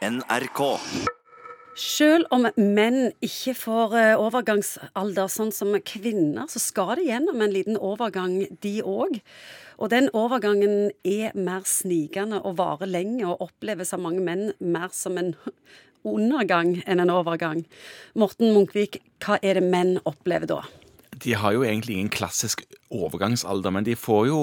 NRK. Selv om menn ikke får eh, overgangsalder sånn som kvinner, så skal de gjennom en liten overgang, de òg. Og den overgangen er mer snikende og varer lenge, og oppleves av mange menn mer som en undergang enn en overgang. Morten Munkvik, hva er det menn opplever da? De har jo egentlig ingen klassisk overgangsalder, men de får jo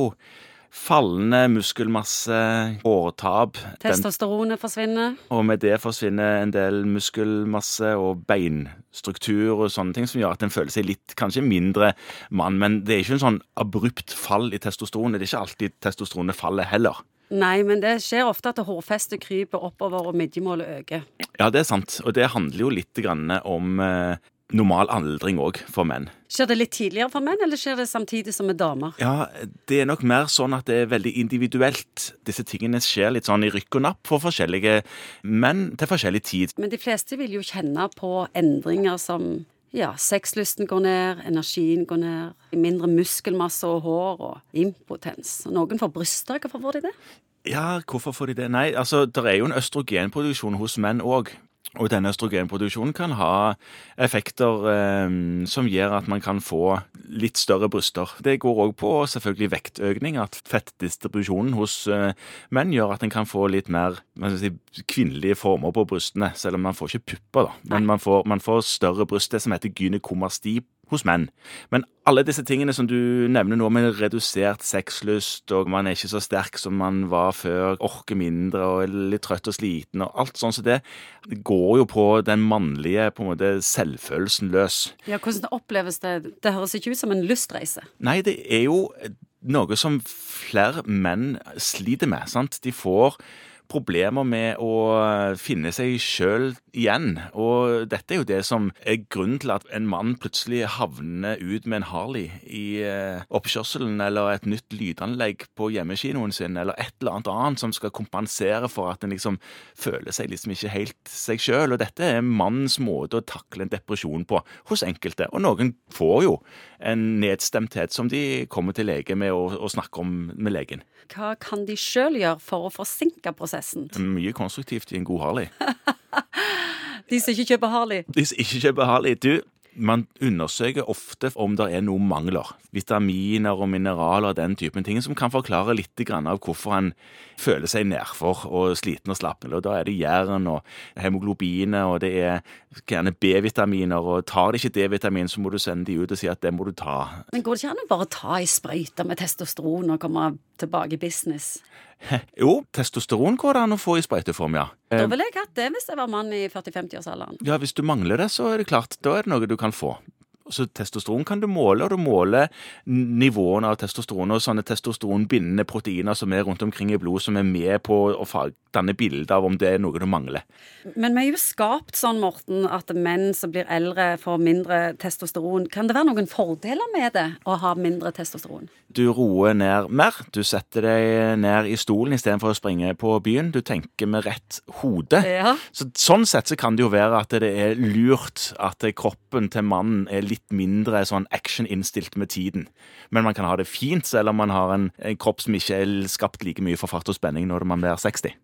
fallende muskelmasse, hårtap. Testosteronet forsvinner. og med det forsvinner en del muskelmasse og beinstruktur og sånne ting som gjør at en føler seg litt kanskje mindre mann. Men det er ikke en sånn abrupt fall i testosteronet. Det er ikke alltid testosteronet faller heller. Nei, men det skjer ofte at hårfestet kryper oppover og midjemålet øker. Ja, det er sant. Og det handler jo litt grann om eh, normal aldring òg for menn. Skjer det litt tidligere for menn, eller skjer det samtidig som med damer? Ja, det er nok mer sånn at det er veldig individuelt. Disse tingene skjer litt sånn i rykk og napp for forskjellige menn til forskjellig tid. Men de fleste vil jo kjenne på endringer som ja, sexlysten går ned, energien går ned, mindre muskelmasse og hår og impotens. Noen får bryster. Hvorfor får de det? Ja, hvorfor får de det? Nei, altså, det er jo en østrogenproduksjon hos menn òg. Og denne østrogenproduksjonen kan ha effekter eh, som gjør at man kan få litt større bryster. Det går òg på selvfølgelig vektøkning, at fettdistribusjonen hos eh, menn gjør at en kan få litt mer si, kvinnelige former på brystene, selv om man får ikke pupper, da. Men man får, man får større bryst, det som heter gynekomasti hos menn. Men alle disse tingene som du nevner nå, med redusert sexlyst, og man er ikke så sterk som man var før, orker mindre og er litt trøtt og sliten, og alt sånn som det, det går jo på den mannlige på en måte selvfølelsen løs. Ja, Hvordan oppleves det? Det høres ikke ut som en lystreise. Nei, det er jo noe som flere menn sliter med. sant? De får problemer med å finne seg sjøl igjen. Og dette er jo det som er grunnen til at en mann plutselig havner ut med en Harley i eh, oppkjørselen, eller et nytt lydanlegg på hjemmekinoen sin, eller et eller annet annet som skal kompensere for at en liksom føler seg liksom ikke helt seg sjøl. Og dette er mannens måte å takle en depresjon på hos enkelte. Og noen får jo en nedstemthet som de kommer til lege med og snakker snakke om med legen. Hva kan de sjøl gjøre for å forsinke prosessen? Mye konstruktivt i en god Harley. De som ikke kjøper Harley. De som ikke kjøper Harley, du, man undersøker ofte om det er noen mangler. Vitaminer og mineraler og den typen ting som kan forklare litt av hvorfor han føler seg nedfor og sliten og slapp. Og da er det jern og hemoglobiner, og det er gjerne B-vitaminer. Og tar de ikke D-vitamin, så må du sende de ut og si at det må du ta. Men går det ikke an å bare ta ei sprøyte med testosteron og komme tilbake i business? Jo, testosteron går det an å få i sprøyteform, ja. Da ville jeg hatt det hvis jeg var mann i 40-50-årsalderen. Ja, Hvis du mangler det, så er det klart, da er det noe du kan få. Så testosteron kan du måle, og du måler nivåene av testosteron og sånne testosteronbindende proteiner som er rundt omkring i blodet, som er med på å danne bilde av om det er noe du mangler. Men vi er jo skapt sånn, Morten, at menn som blir eldre, får mindre testosteron. Kan det være noen fordeler med det å ha mindre testosteron? Du roer ned mer, du setter deg ned i stolen istedenfor å springe på byen. Du tenker med rett hode. Ja. Så, sånn sett så kan det jo være at det er lurt at kroppen til mannen er litt mindre sånn action-innstilt med tiden. Men man kan ha det fint selv om man har en, en kropp som ikke er skapt like mye for fart og spenning når man blir 60.